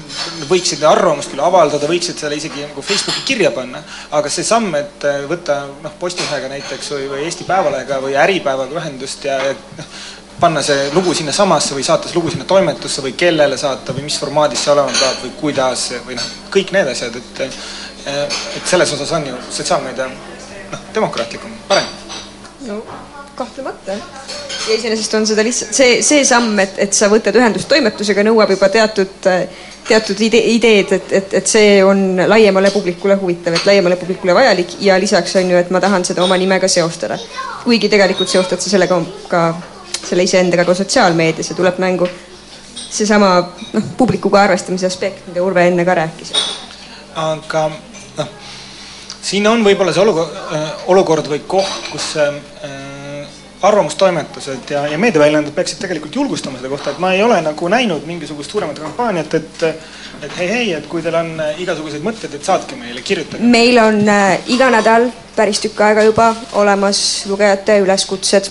võiksid arvamust küll avaldada, võiksid selle isegi nagu Facebooki kirja panna, aga see samm, et äh, võtta noh, Postimehega näiteks või, või Eesti Päevalehega või Äripäevaga ühendust ja, ja noh, panna see lugu sinnasamasse või saata see lugu sinna toimetusse või kellele saata või mis formaadis see olema peab või kuidas või noh, kõik need asjad, et et selles osas on ju sotsiaalmeedia noh, demokraatlikum, parem. no kahtlemata. ja iseenesest on seda lihtsalt see, see samm, et, et sa võtad ühendust toimetusega, nõuab juba teatud, teatud ide, ideed, et, et, et see on laiemale publikule huvitav, et laiemale publikule vajalik ja lisaks on ju, et ma tahan seda oma nimega seostada. kuigi tegelikult seostad sa sellega ka selle iseendaga ka sotsiaalmeedias ja tuleb mängu seesama noh, publikuga arvestamise aspekt, mida Urve enne ka rääkis. aga siin on võib-olla see olukord, äh, olukord või koht, kus äh, arvamustoimetused ja, ja meediaväljaanded peaksid tegelikult julgustama selle kohta, et ma ei ole nagu näinud mingisugust suuremat kampaaniat, et et hei, hei, et kui teil on äh, igasuguseid mõtteid, et saatke meile, kirjutage. meil on äh, iga nädal päris tükk aega juba olemas lugejate üleskutsed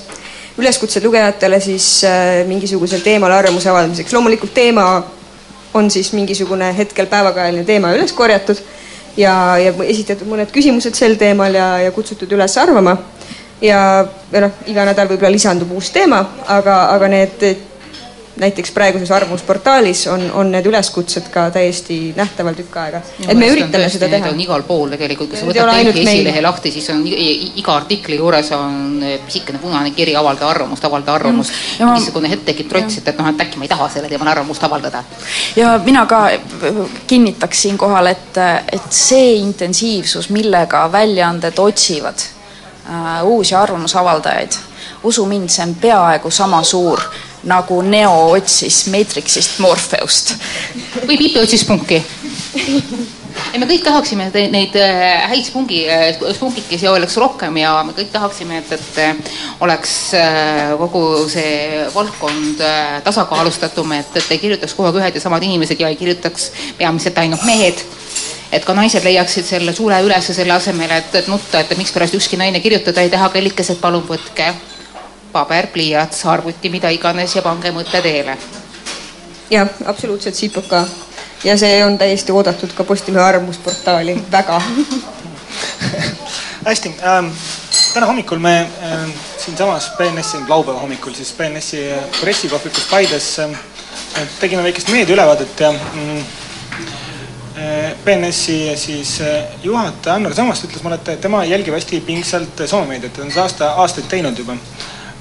üleskutsed lugejatele siis äh, mingisugusel teemal arvamuse avaldamiseks. loomulikult teema on siis mingisugune hetkel päevakajaline teema üles korjatud ja, ja esitatud mõned küsimused sel teemal ja, ja kutsutud üles arvama. ja, ja noh, iga nädal võib-olla lisandub uus teema, aga, aga need näiteks praeguses arvamusportaalis on, on need üleskutsed ka täiesti nähtaval tükk aega. et me üritame tõesti, seda teha. on igal pool tegelikult, kui sa võtad Delfi esilehe lahti, siis on iga artikli juures on pisikene punane kiri avalda arvamust, avalda arvamust mm.. mingisugune hetk tekib trots, et, et noh, et äkki ma ei taha selle teemal arvamust avaldada. ja mina ka kinnitaks siinkohal, et, et see intensiivsus, millega väljaanded otsivad äh, uusi arvamusavaldajaid, usu mind, see on peaaegu sama suur nagu Neo otsis Matrixist Morpheust. või Pipi otsis punki ei, me kõik tahaksime neid, neid äh, häid spungi, äh, spungikesi oleks rohkem ja me kõik tahaksime, et, et äh, oleks kogu see valdkond tasakaalustatum, et, et ei kirjutaks kogu aeg ühed ja samad inimesed ja ei kirjutaks peamiselt ainult mehed. et ka naised leiaksid selle sule üles selle asemel, et, et nutta, et mikspärast ükski naine kirjutada ei taha, kellikesed, palun võtke paber, pliiats, arvuti, mida iganes ja pange mõte teele. jah, absoluutselt sipub ka. ja see on täiesti oodatud ka Postimehe arvamusportaali, väga. Hästi. Ähm,, täna hommikul me ähm, siinsamas BNS-i, laupäeva hommikul siis BNS-i pressikohvikus Paides ähm, tegime väikest meediaülevaadet ja mm, äh, BNS-i siis äh, juhataja Annar Sammast ütles mulle, et tema jälgib hästi pingsalt Soome meediat, ta on seda aasta, aastaid teinud juba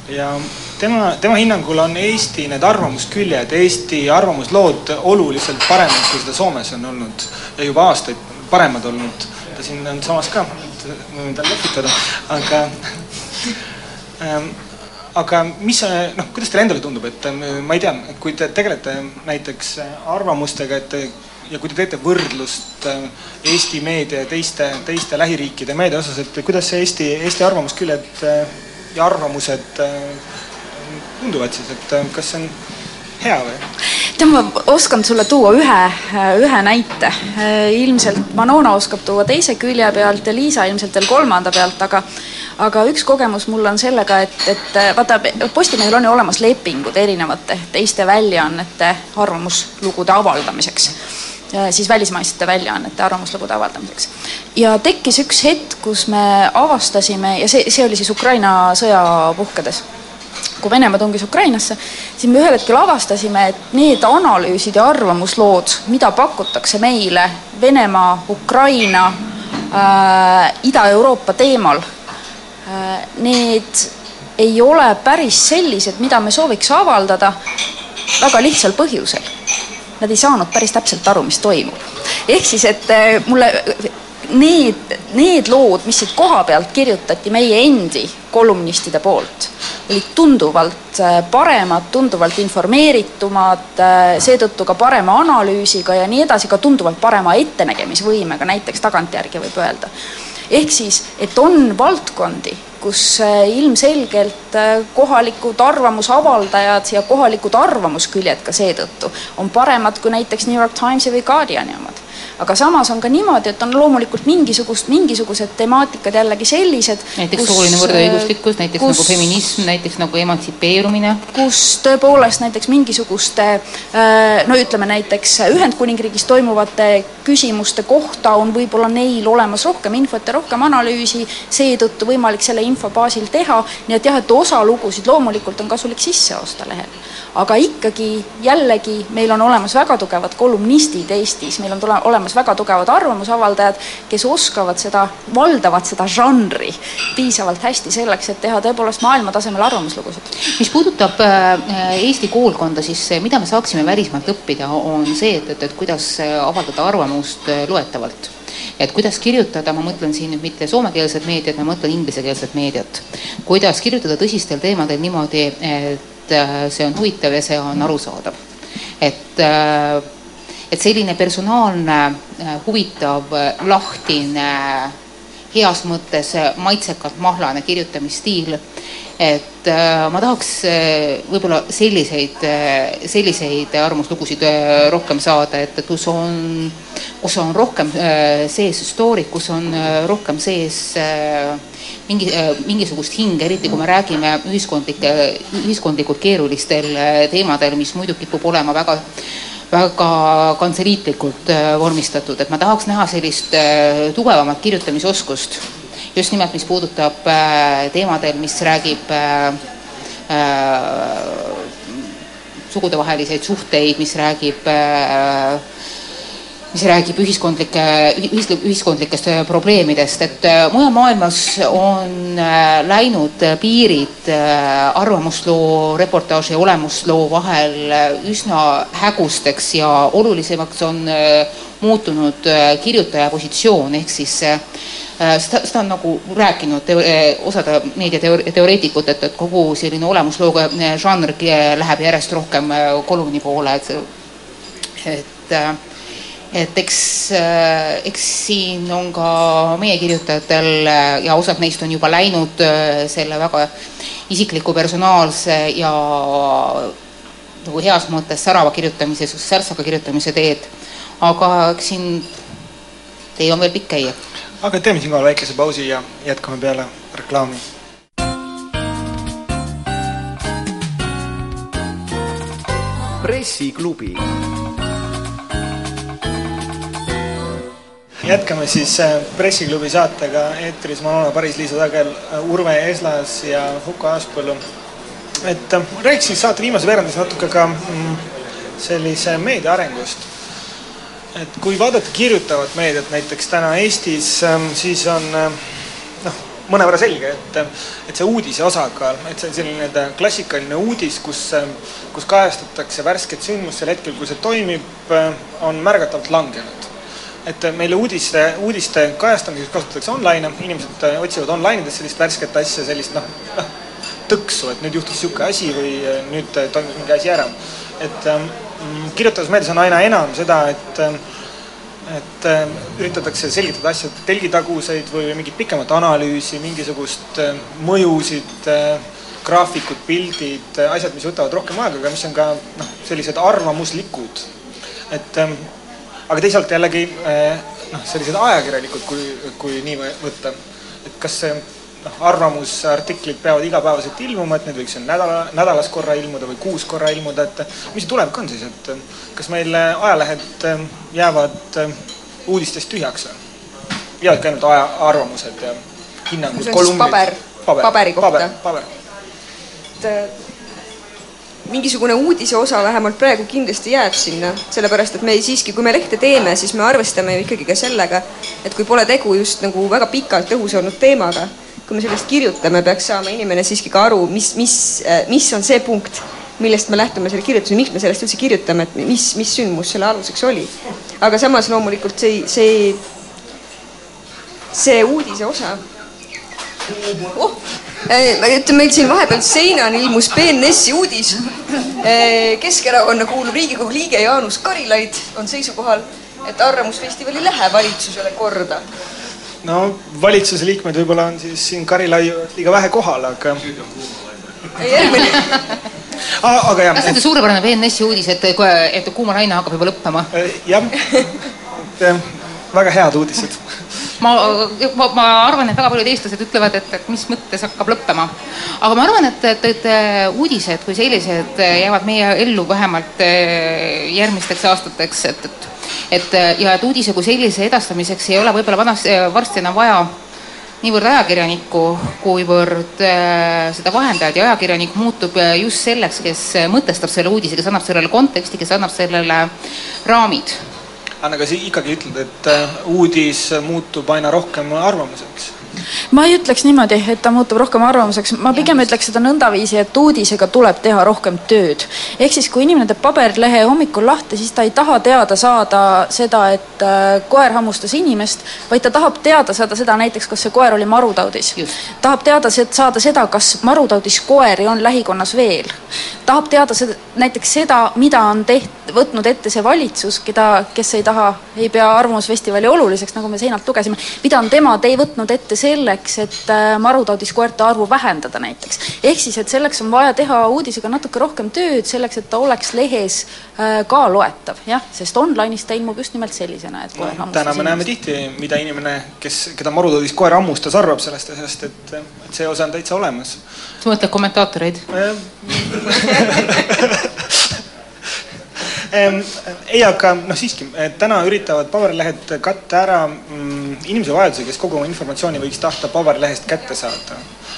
ja tema, tema hinnangul on Eesti need arvamusküljed, Eesti arvamuslood oluliselt paremad, kui seda Soomes on olnud ja juba aastaid paremad olnud. ta siin on samas ka, võime talle lepitada, aga ähm, aga mis, noh, kuidas teile endale tundub, et ähm, ma ei tea, kui te tegelete näiteks arvamustega, et ja kui te teete võrdlust äh, Eesti meedia ja teiste, teiste lähiriikide meedia osas, et kuidas see Eesti, Eesti arvamusküljed äh, ja arvamused äh, tunduvad siis, et äh, kas see on hea või? tead, ma oskan sulle tuua ühe, äh, ühe näite. ilmselt Manona oskab tuua teise külje pealt ja Liisa ilmselt veel kolmanda pealt, aga aga üks kogemus mul on sellega, et, et vaata, Postimehel on ju olemas lepingud erinevate teiste väljaannete arvamuslugude avaldamiseks siis välismaiste väljaannete arvamuslugude avaldamiseks. ja tekkis üks hetk, kus me avastasime ja see, see oli siis Ukraina sõja puhkedes kui Venemaa tungis Ukrainasse, siis me ühel hetkel avastasime, et need analüüsid ja arvamuslood, mida pakutakse meile Venemaa, Ukraina äh,, Ida-Euroopa teemal äh,, need ei ole päris sellised, mida me sooviks avaldada väga lihtsal põhjusel nad ei saanud päris täpselt aru, mis toimub. ehk siis, et äh, mulle need, need lood, mis siit koha pealt kirjutati meie endi kolumnistide poolt, olid tunduvalt äh, paremad, tunduvalt informeeritumad, äh, seetõttu ka parema analüüsiga ja nii edasi, ka tunduvalt parema ettenägemisvõimega, näiteks tagantjärgi võib öelda. ehk siis, et on valdkondi, kus äh, ilmselgelt äh, kohalikud arvamusavaldajad ja kohalikud arvamusküljed ka seetõttu on paremad kui näiteks New York Timesi või Guardiani omad. Aga samas on ka niimoodi, et on loomulikult mingisugust, mingisugused temaatikad jällegi sellised. näiteks sooline võrdõiguslikkus, näiteks kus, nagu feminism, näiteks nagu emantsipeerumine. kus tõepoolest näiteks mingisuguste no ütleme näiteks Ühendkuningriigis toimuvate küsimuste kohta on võib-olla neil olemas rohkem infot ja rohkem analüüsi, seetõttu võimalik selle info baasil teha, nii et jah, et osa lugusid loomulikult on kasulik sisse osta lehel aga ikkagi jällegi meil on olemas väga tugevad kolumnistid Eestis, meil on tule-, olemas väga tugevad arvamusavaldajad, kes oskavad seda, valdavad seda žanri piisavalt hästi selleks, et teha tõepoolest maailmatasemel arvamuslugusid. mis puudutab äh, Eesti koolkonda, siis mida me saaksime välismaalt õppida, on see, et, et, et kuidas avaldada arvamust äh, loetavalt et kuidas kirjutada, ma mõtlen siin nüüd mitte soomekeelset meediat, ma mõtlen inglisekeelset meediat. kuidas kirjutada tõsistel teemadel niimoodi, et äh, see on huvitav ja see on arusaadav. et, äh, et selline personaalne, äh, huvitav, lahtine, heas mõttes maitsekalt mahlane kirjutamisstiil, et ma tahaks võib-olla selliseid, selliseid arvamuslugusid rohkem saada, et kus on, kus on rohkem sees story'd, kus on rohkem sees mingi, äh, mingisugust hinge, eriti kui me räägime ühiskondlike, ühiskondlikult keerulistel äh, teemadel, mis muidu kipub olema väga väga kantseliitlikult äh, vormistatud, et ma tahaks näha sellist tugevamat kirjutamisoskust, just nimelt, mis puudutab teemadel, mis räägib sugudevaheliseid suhteid, mis räägib äh, mis räägib ühiskondlike, ühis, ühiskondlikest äh, probleemidest, et äh, mujal maailmas on äh, läinud piirid arvamusloo, reportaaži ja olemusloo vahel üsna hägusteks ja olulisemaks on muutunud kirjutaja positsioon, ehk siis seda, seda on nagu rääkinud osade meediateoreetikud, et, et kogu selline olemuslooga žanr läheb järjest rohkem kolumni poole, et, et et eks, äh, eks siin on ka meie kirjutajatel äh, ja osad neist on juba läinud äh, selle väga isikliku, personaalse ja nagu heas mõttes särava kirjutamise, särtsaka kirjutamise teed. aga eks siin tee on veel pikk käia. aga teeme siinkohal väikese pausi ja jätkame peale reklaami. pressiklubi jätkame siis äh, pressiklubi saatega, eetris Manona Paris-Liisa Tagel, äh, Urve Eslas ja Huko Aaspõllu. et äh, rääkisin saate viimase veerandis natuke ka mm, sellise meedia arengust. et kui vaadata kirjutavat meediat näiteks täna Eestis, ähm, siis on noh, mõnevõrra selge, et, et see uudise osakaal, et see selline klassikaline uudis, kus, kus kajastatakse värsket sündmust sel hetkel, kui see toimib, on märgatavalt langenud et meile uudiste, uudiste kajastamiseks kasutatakse online'e, inimesed äh, otsivad online ides sellist värsket asja, sellist noh, noh, tõksu, et nüüd juhtus niisugune asi või äh, nüüd äh, toimus mingi asi ära. et ähm, kirjutavas meedias on aina enam seda, et ähm, et äh, üritatakse selgitada asju telgitaguseid või mingit pikemat analüüsi, mingisugust mõjusid graafikud, pildid, asjad, mis võtavad rohkem aega, aga mis on ka noh, sellised arvamuslikud. et ähm, aga teisalt jällegi eh, noh, sellised ajakirjanikud, kui, kui nii võtta, et kas see noh, arvamusartiklid peavad igapäevaselt ilmuma, et need võiks nädala, nädalas korra ilmuda või kuus korra ilmuda, et mis see tulevik on siis, et kas meil ajalehed eh, jäävad eh, uudistest tühjaks või? jäävadki ainult aja, arvamused ja hinnangud, kolumnid? paber, paber, paberi kohta. paber, paber. et mingisugune uudise osa vähemalt praegu kindlasti jääb sinna, sellepärast et me siiski, kui me lehte teeme, siis me arvestame ju ikkagi ka sellega, et kui pole tegu just nagu väga pikalt õhus olnud teemaga, kui me sellest kirjutame, peaks saama inimene siiski ka aru, mis, mis, mis on see punkt, millest me lähtume selle kirjutuse, miks me sellest üldse kirjutame, et mis, mis sündmus selle aluseks oli. aga samas loomulikult see, see, see uudise osa oh, ütleme, meil siin vahepeal seinal ilmus BNS-i uudis. Keskerakonna kuuluv Riigikogu liige Jaanus Karilaid on seisukohal, et Arvamusfestival ei lähe valitsusele korda. no valitsuse liikmed võib-olla on siis siin Karilaiu liiga vähe kohal, aga. järgmine ah,. aga jah. kas see on suurepärane BNS-i uudis, et, et Kuuma Raina hakkab juba lõppema? jah et väga head uudised ma, ma, ma arvan, et väga paljud eestlased ütlevad, et, et mis mõttes hakkab lõppema. aga ma arvan, et, et, et uudised kui sellised jäävad meie ellu vähemalt eh, järgmisteks aastateks, et, et et ja et uudise kui sellise edastamiseks ei ole võib-olla vanasti, varsti enam vaja niivõrd ajakirjanikku, kuivõrd äh, seda vahendajat ja ajakirjanik muutub just selleks, kes mõtestab selle uudise, kes annab sellele konteksti, kes annab sellele raamid Anna, sa ikkagi ütled, et äh, uudis muutub aina rohkem arvamuseks ma ei ütleks niimoodi, et ta muutub rohkem arvamuseks, ma pigem ütleks seda nõndaviisi, et uudisega tuleb teha rohkem tööd. ehk siis, kui inimene teeb paberlehe hommikul lahti, siis ta ei taha teada saada seda, et äh, koer hammustas inimest, vaid ta tahab teada saada seda näiteks, kas see koer oli marutaudis. tahab teada saada seda, kas marutaudis koeri on lähikonnas veel. tahab teada seda, näiteks seda, mida on teht-, võtnud ette see valitsus, keda, kes ei taha, ei pea Arvamusfestivali oluliseks, nagu me seinalt lugesime, mida on tema tei võtnud ette selleks, et äh, marutaudis-koerte arvu vähendada näiteks. ehk siis, et selleks on vaja teha uudisega natuke rohkem tööd, selleks et ta oleks lehes äh, ka loetav, jah, sest online'is ta ilmub just nimelt sellisena, et koer hammustas täna me näeme tihti, mida inimene, kes, keda marutaudis koer hammustas, arvab sellest asjast, et, et see osa on täitsa olemas. sa mõtled kommentaatoreid ei, aga noh, siiski, täna üritavad paberlehed katta ära mm, inimese vajaduse, kes kogu oma informatsiooni võiks tahta paberlehest kätte saada.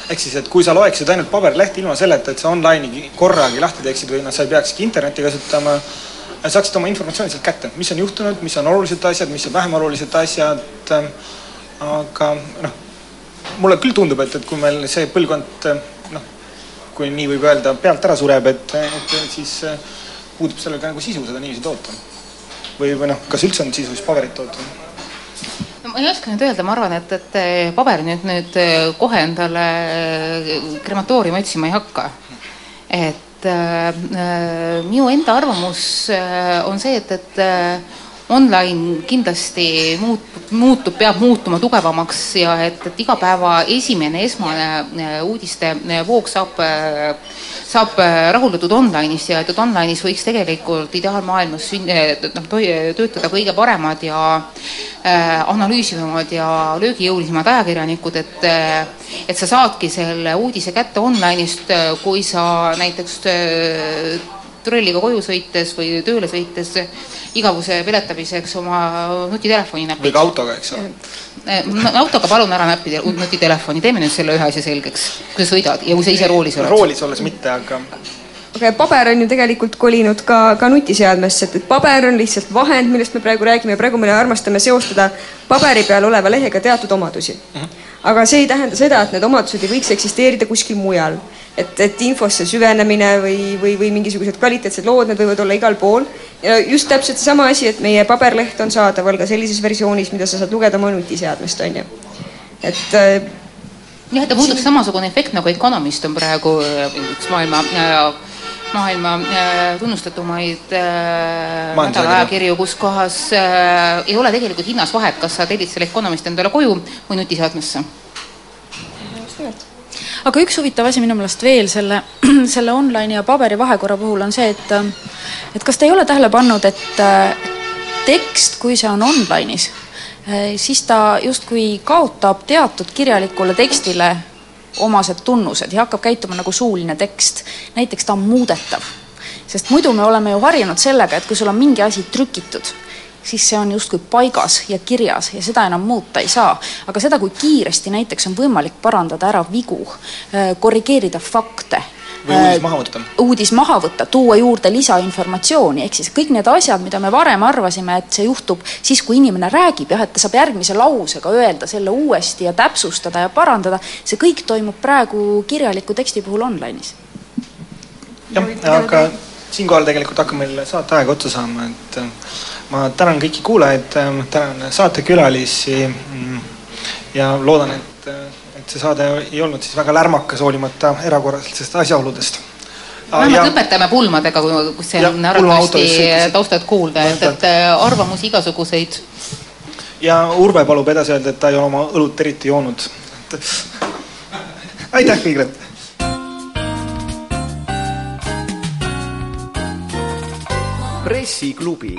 ehk siis, et kui sa loeksid ainult paberlehte ilma selleta, et sa online'i korragi lahti teeksid või noh, sa ei peakski internetti kasutama, saaksid oma informatsiooni sealt kätte, mis on juhtunud, mis on olulised asjad, mis on vähem olulised asjad. aga noh, mulle küll tundub, et, et kui meil see põlvkond noh, kui nii võib öelda, pealt ära sureb, et, et siis puudub sellega nagu sisu seda niiviisi toota. või, või noh, kas üldse on sisu siis paberit toota? no ma ei oska nüüd öelda, ma arvan, et, et paber nüüd, nüüd kohe endale krematooriumi otsima ei hakka. et äh, minu enda arvamus on see, et, et online kindlasti muutub, muutub, peab muutuma tugevamaks ja et, et iga päeva esimene esmane äh, uudiste voog saab äh, saab äh, rahuldatud online'is ja et online'is võiks tegelikult ideaalmaailmas äh, noh, töötada kõige paremad ja äh, analüüsivamad ja löögijõulisemad ajakirjanikud, et äh, et sa saadki selle uudise kätte online'ist, kui sa näiteks äh, trolliga koju sõites või tööle sõites igavuse peletamiseks oma nutitelefoni näpid. või ka autoga, eks ole. no autoga palun ära näppida nutitelefoni, teeme nüüd selle ühe asja selgeks, kui sa sõidad ja kui sa ise roolis oled. roolis olles mitte, aga aga paber on ju tegelikult kolinud ka, ka nutiseadmesse, et, et paber on lihtsalt vahend, millest me praegu räägime ja praegu me armastame seostada paberi peal oleva lehega teatud omadusi. -hmm. aga see ei tähenda seda, et need omadused ei võiks eksisteerida kuskil mujal et, et infosse süvenemine või, või, või mingisugused kvaliteetsed lood, need võivad olla igal pool. ja just täpselt seesama asi, et meie paberleht on saadaval ka sellises versioonis, mida sa saad lugeda oma nutiseadmest, on ju. et äh, jah, et ta muutuks siin... samasugune efekt nagu Economist on praegu äh, üks maailma äh, maailma äh, tunnustatumaid äh, nädalaajakirju, kus kohas äh, ei ole tegelikult hinnas vahet, kas sa tellid selle Economist endale koju või nutiseadmesse. just nimelt aga üks huvitav asi minu meelest veel selle, selle online ja paberi vahekorra puhul on see, et et kas te ei ole tähele pannud, et tekst, kui see on online'is, siis ta justkui kaotab teatud kirjalikule tekstile omased tunnused ja hakkab käituma nagu suuline tekst. näiteks ta on muudetav. sest muidu me oleme ju harjunud sellega, et kui sul on mingi asi trükitud, siis see on justkui paigas ja kirjas ja seda enam muuta ei saa. aga seda, kui kiiresti näiteks on võimalik parandada ära vigu, äh, korrigeerida fakte, või uudis äh, maha võtta. uudis maha võtta, tuua juurde lisainformatsiooni, ehk siis kõik need asjad, mida me varem arvasime, et see juhtub siis, kui inimene räägib, jah, et ta saab järgmise lausega öelda selle uuesti ja täpsustada ja parandada, see kõik toimub praegu kirjaliku teksti puhul online'is. jah, aga siinkohal tegelikult hakkab meil saateaeg otsa saama, et ma tänan kõiki kuulajaid, ähm, tänan saatekülalisi mm, ja loodan, et, et see saade ei olnud siis väga lärmakas, hoolimata erakorralistest asjaoludest vähemalt lõpetame pulmadega, kus see on arvatavasti taustalt kuulda, et, et äh, arvamusi igasuguseid. ja Urve palub edasi öelda, et ta ei ole oma õlut eriti joonud. aitäh kõigile! pressiklubi